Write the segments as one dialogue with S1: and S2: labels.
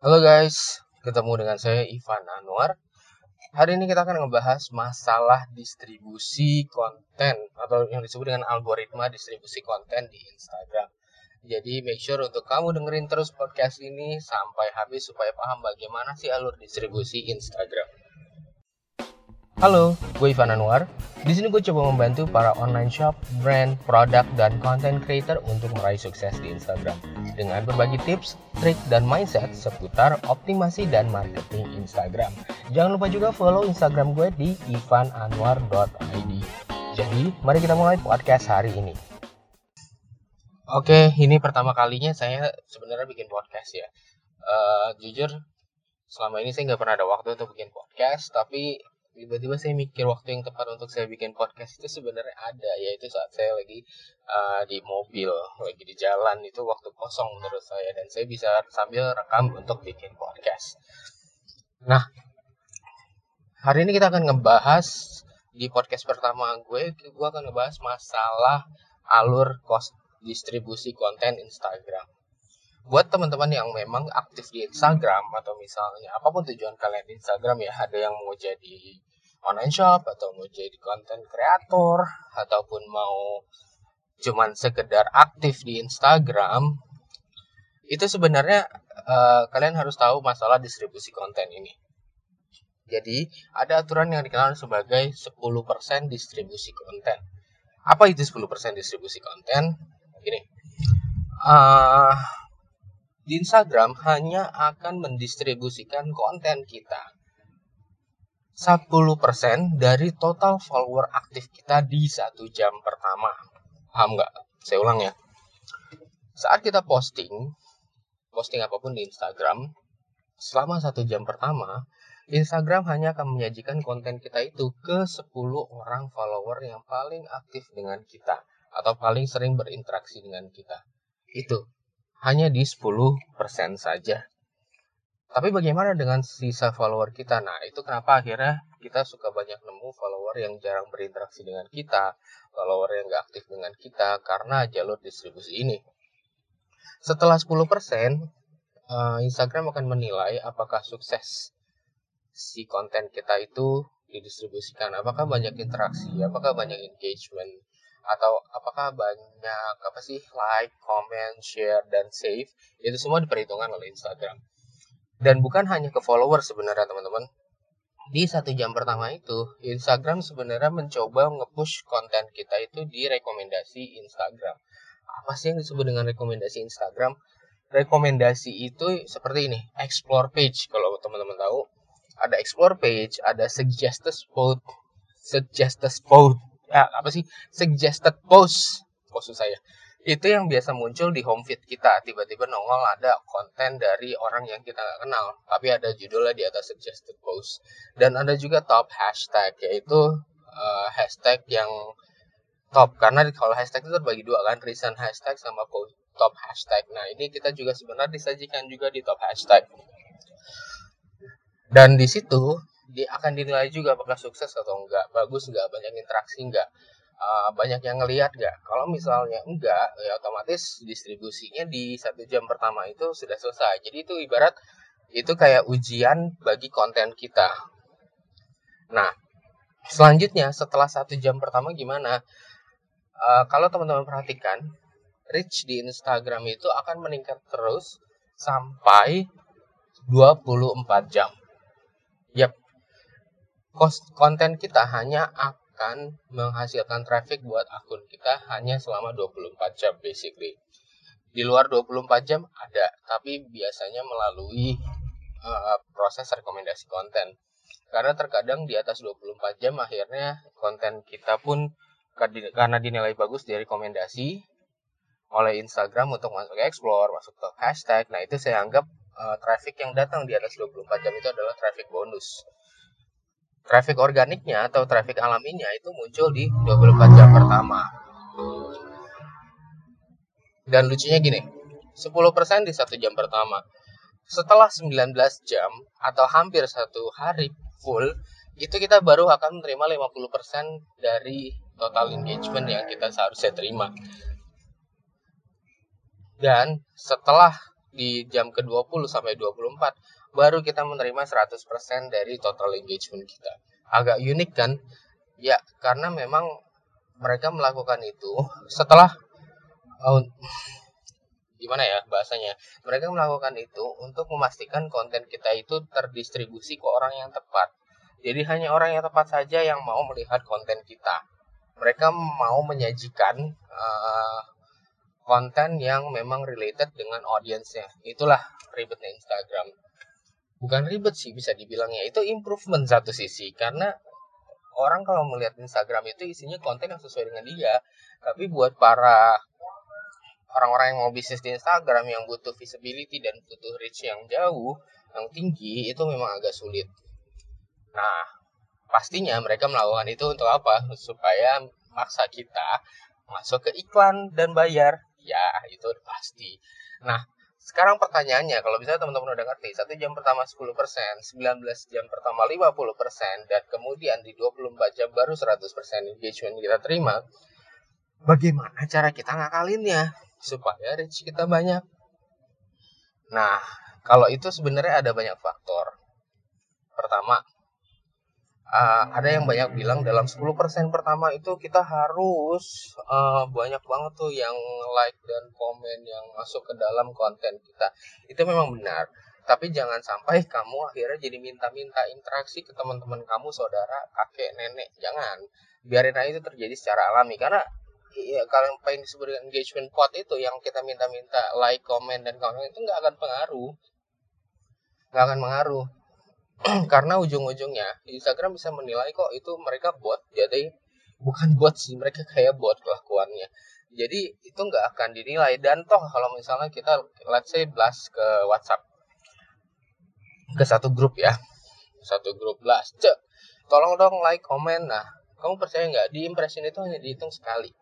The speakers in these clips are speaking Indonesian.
S1: Halo guys, ketemu dengan saya Ivan Anwar. Hari ini kita akan ngebahas masalah distribusi konten atau yang disebut dengan algoritma distribusi konten di Instagram. Jadi make sure untuk kamu dengerin terus podcast ini sampai habis supaya paham bagaimana sih alur distribusi Instagram. Halo, gue Ivan Anwar. Di sini gue coba membantu para online shop, brand, produk, dan content creator untuk meraih sukses di Instagram dengan berbagi tips, trik, dan mindset seputar optimasi dan marketing Instagram. Jangan lupa juga follow Instagram gue di ivananwar.id. Jadi, mari kita mulai podcast hari ini. Oke, ini pertama kalinya saya sebenarnya bikin podcast ya. Uh, jujur, selama ini saya nggak pernah ada waktu untuk bikin podcast, tapi tiba-tiba saya mikir waktu yang tepat untuk saya bikin podcast itu sebenarnya ada yaitu saat saya lagi uh, di mobil lagi di jalan itu waktu kosong menurut saya dan saya bisa sambil rekam untuk bikin podcast. Nah hari ini kita akan ngebahas di podcast pertama gue gue akan ngebahas masalah alur cost distribusi konten Instagram buat teman-teman yang memang aktif di Instagram atau misalnya apa pun tujuan kalian di Instagram ya ada yang mau jadi online shop atau mau jadi konten kreator ataupun mau cuman sekedar aktif di Instagram itu sebenarnya uh, kalian harus tahu masalah distribusi konten ini. Jadi ada aturan yang dikenal sebagai 10% distribusi konten. Apa itu 10% distribusi konten? Gini. Uh, di Instagram hanya akan mendistribusikan konten kita 10% dari total follower aktif kita di satu jam pertama. Paham nggak? Saya ulang ya. Saat kita posting, posting apa pun di Instagram, selama satu jam pertama, Instagram hanya akan menyajikan konten kita itu ke 10 orang follower yang paling aktif dengan kita atau paling sering berinteraksi dengan kita. Itu hanya di 10% saja. Tapi bagaimana dengan sisa follower kita? Nah, itu kenapa akhirnya kita suka banyak nemu follower yang jarang berinteraksi dengan kita, follower yang gak aktif dengan kita, karena jalur distribusi ini. Setelah 10%, eh, Instagram akan menilai apakah sukses si konten kita itu didistribusikan, apakah banyak interaksi, apakah banyak engagement, atau apakah banyak apa sih like, comment, share dan save itu semua diperhitungkan oleh Instagram. Dan bukan hanya ke follower sebenarnya teman-teman. Di satu jam pertama itu, Instagram sebenarnya mencoba nge-push konten kita itu di rekomendasi Instagram. Apa sih yang disebut dengan rekomendasi Instagram? Rekomendasi itu seperti ini, explore page kalau teman-teman tahu. Ada explore page, ada suggested post, suggested post, ya, apa sih suggested post maksud saya. Itu yang biasa muncul di home feed kita. Tiba-tiba nongol ada konten dari orang yang kita nggak kenal tapi ada judulnya di atas suggested post. Dan ada juga top hashtag yaitu uh, hashtag yang top. Karena kalau hashtag itu terbagi dua kan recent hashtag sama top hashtag. Nah ini kita juga sebenarnya disajikan juga di top hashtag. Dan di situ dia akan dinilai juga apakah sukses atau enggak, bagus enggak, banyak interaksi enggak, uh, banyak yang ngelihat enggak. Kalau misalnya enggak, ya otomatis distribusinya di satu jam pertama itu sudah selesai. Jadi itu ibarat itu kayak ujian bagi konten kita. Nah, selanjutnya setelah satu jam pertama gimana? Uh, kalau teman-teman perhatikan, reach di Instagram itu akan meningkat terus sampai 24 jam. Yap, konten kita hanya akan menghasilkan traffic buat akun kita hanya selama 24 jam basically. Di luar 24 jam ada, tapi biasanya melalui uh, proses rekomendasi konten. Karena terkadang di atas 24 jam akhirnya konten kita pun karena dinilai bagus di rekomendasi oleh Instagram untuk masuk ke explore, masuk ke hashtag. Nah, itu saya anggap uh, traffic yang datang di atas 24 jam itu adalah traffic bonus traffic organiknya atau traffic alaminya itu muncul di 24 jam pertama. Dan lucunya gini, 10% di satu jam pertama. Setelah 19 jam atau hampir satu hari full, itu kita baru akan menerima 50% dari total engagement yang kita seharusnya terima. Dan setelah di jam ke-20 sampai 24 baru kita menerima 100% dari total engagement kita. Agak unik kan? Ya, karena memang mereka melakukan itu setelah uh, gimana ya bahasanya? Mereka melakukan itu untuk memastikan konten kita itu terdistribusi ke orang yang tepat. Jadi hanya orang yang tepat saja yang mau melihat konten kita. Mereka mau menyajikan uh, konten yang memang related dengan audiensnya. Itulah ribetnya Instagram bukan ribet sih bisa dibilangnya. Itu improvement satu sisi karena orang kalau melihat Instagram itu isinya konten yang sesuai dengan dia. Tapi buat para orang-orang yang mau bisnis di Instagram yang butuh visibility dan butuh reach yang jauh yang tinggi itu memang agak sulit. Nah pastinya mereka melakukan itu untuk apa? Supaya maksa kita masuk ke iklan dan bayar. Ya itu pasti. Nah sekarang pertanyaannya, kalau misalnya teman-teman udah ngerti, satu jam pertama 10%, 19 jam pertama 50%, dan kemudian di 24 jam baru 100% engagement kita terima, bagaimana cara kita ngakalinnya supaya reach kita banyak? Nah, kalau itu sebenarnya ada banyak faktor. Pertama, uh, ada yang banyak bilang dalam 10% pertama itu kita harus uh, banyak banget tuh yang like dan komen yang masuk ke dalam konten kita. Itu memang benar. Tapi jangan sampai kamu akhirnya jadi minta-minta interaksi ke teman-teman kamu, saudara, kakek, nenek. Jangan. Biarin aja itu terjadi secara alami. Karena ya, kalau yang disebut engagement pot itu yang kita minta-minta like, komen, dan komen itu nggak akan pengaruh. Nggak akan pengaruh karena ujung-ujungnya Instagram bisa menilai kok itu mereka bot. Jadi bukan bot sih mereka kayak bot kelakuannya. Jadi itu nggak akan dinilai. Dan toh kalau misalnya kita let's say blast ke WhatsApp. Ke satu grup ya. Satu grup blast. Cek tolong dong like komen. Nah kamu percaya nggak? Di impression itu hanya dihitung sekali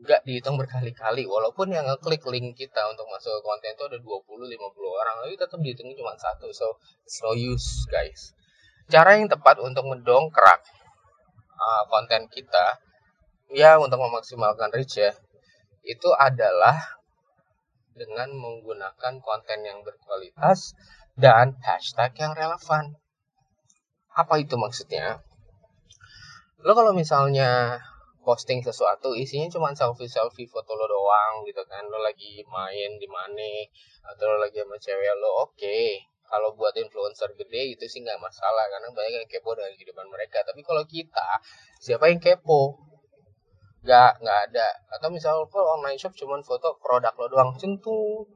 S1: nggak dihitung berkali-kali walaupun yang ngeklik link kita untuk masuk ke konten itu ada 20 50 orang tapi tetap dihitung cuma satu so it's no use guys. Cara yang tepat untuk mendongkrak uh, konten kita ya untuk memaksimalkan reach ya itu adalah dengan menggunakan konten yang berkualitas dan hashtag yang relevan. Apa itu maksudnya? Lo kalau misalnya posting sesuatu isinya cuma selfie selfie foto lo doang gitu kan. Lo lagi main di mana atau lo lagi sama cewek lo oke. Okay. kalau buat influencer gede itu sih nggak masalah karena banyak yang kepo dengan kehidupan mereka. Tapi kalau kita siapa yang kepo? Nggak nggak ada. Atau misal lo online shop cuma foto produk lo doang tentu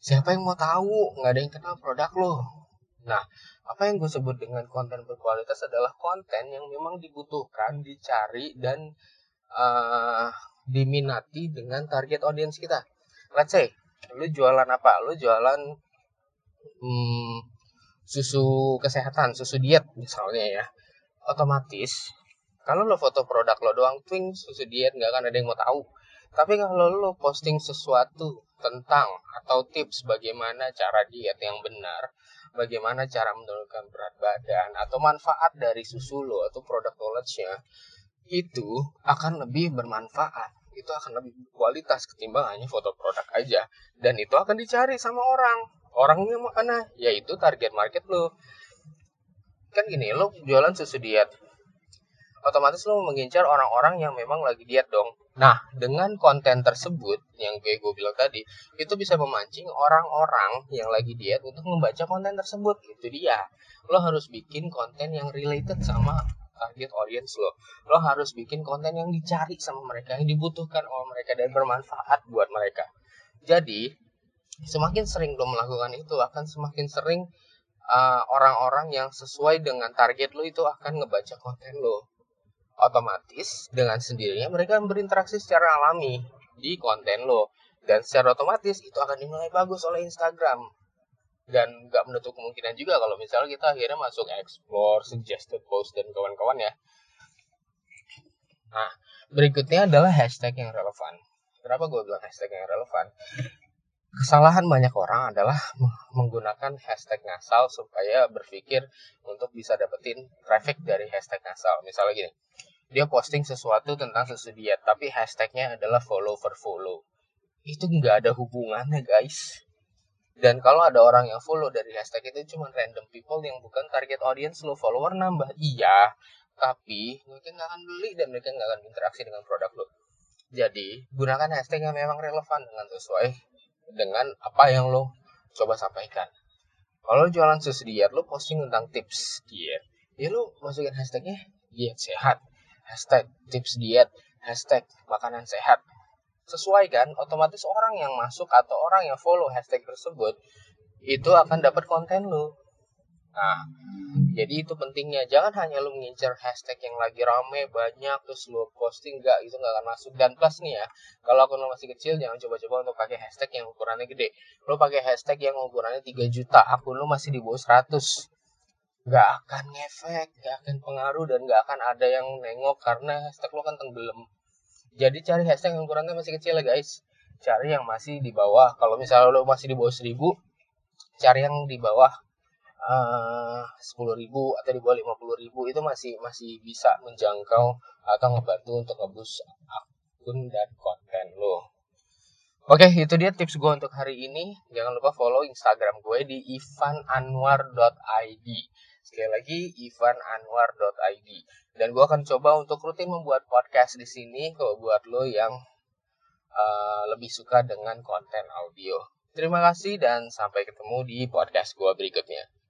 S1: siapa yang mau tahu? Nggak ada yang kenal produk lo nah apa yang gue sebut dengan konten berkualitas adalah konten yang memang dibutuhkan, dicari dan uh, diminati dengan target audiens kita. Let's say, lu jualan apa? Lu jualan hmm, susu kesehatan, susu diet misalnya ya. Otomatis kalau lo foto produk lo doang, twing susu diet nggak akan ada yang mau tahu. Tapi kalau lo posting sesuatu tentang atau tips bagaimana cara diet yang benar, bagaimana cara menurunkan berat badan atau manfaat dari susu lo atau produk knowledge-nya itu akan lebih bermanfaat. Itu akan lebih kualitas ketimbang hanya foto produk aja. Dan itu akan dicari sama orang. Orangnya mana? Yaitu target market lo. Kan gini lo jualan susu diet. Otomatis lo mengincar orang-orang yang memang lagi diet dong Nah, dengan konten tersebut yang kayak gue bilang tadi, itu bisa memancing orang-orang yang lagi diet untuk membaca konten tersebut. Itu dia. Lo harus bikin konten yang related sama target audience lo. Lo harus bikin konten yang dicari sama mereka, yang dibutuhkan oleh mereka dan bermanfaat buat mereka. Jadi, semakin sering lo melakukan itu akan semakin sering uh, orang-orang uh, yang sesuai dengan target lo itu akan ngebaca konten lo otomatis dengan sendirinya mereka berinteraksi secara alami di konten lo dan secara otomatis itu akan dinilai bagus oleh Instagram dan nggak menutup kemungkinan juga kalau misalnya kita akhirnya masuk explore, suggested post dan kawan-kawan ya. Nah, berikutnya adalah hashtag yang relevan. Kenapa gue bilang hashtag yang relevan? Kesalahan banyak orang adalah menggunakan hashtag ngasal supaya berpikir untuk bisa dapetin traffic dari hashtag ngasal. Misalnya gini, dia posting sesuatu tentang susu diet tapi hashtagnya adalah follow for follow. Itu nggak ada hubungannya guys. Dan kalau ada orang yang follow dari hashtag itu cuma random people yang bukan target audience lo follower nambah. Iya tapi mereka nggak akan beli dan mereka nggak akan interaksi dengan produk lo. Jadi gunakan hashtag yang memang relevan dengan sesuai dengan apa yang lo coba sampaikan. Kalau jualan sus diet lo posting tentang tips diet. Ya lo masukin hashtagnya diet sehat. Hashtag tips diet hashtag makanan sehat. Sesuai kan otomatis orang yang masuk atau orang yang follow hashtag tersebut itu akan dapat konten lu nah jadi itu pentingnya. Jangan hanya lu mengincar hashtag yang lagi rame banyak terus lu posting nggak itu nggak akan masuk. Dan plus nih ya kalau akun lu masih kecil jangan coba-coba untuk pakai hashtag yang ukurannya gede. Lu pakai hashtag yang ukurannya 3 juta akun lu masih di bawah 100 nggak akan ngefek nggak akan pengaruh dan nggak akan ada yang nengok karena hashtag lu kan tenggelam. Jadi cari hashtag yang ukurannya masih kecil ya guys. Cari yang masih di bawah. Kalau misalnya lo masih di bawah 1000 cari yang di bawah sepuluh ribu atau di bawah lima puluh ribu itu masih masih bisa menjangkau atau ngebantu untuk ngebus akun dan konten lo. Oke, itu dia tips gue untuk hari ini. Jangan lupa follow Instagram gue di ivananwar.id. Sekali lagi ivananwar.id. Dan gue akan coba untuk rutin membuat podcast di sini kalau buat lo yang uh, lebih suka dengan konten audio. Terima kasih dan sampai ketemu di podcast gue berikutnya.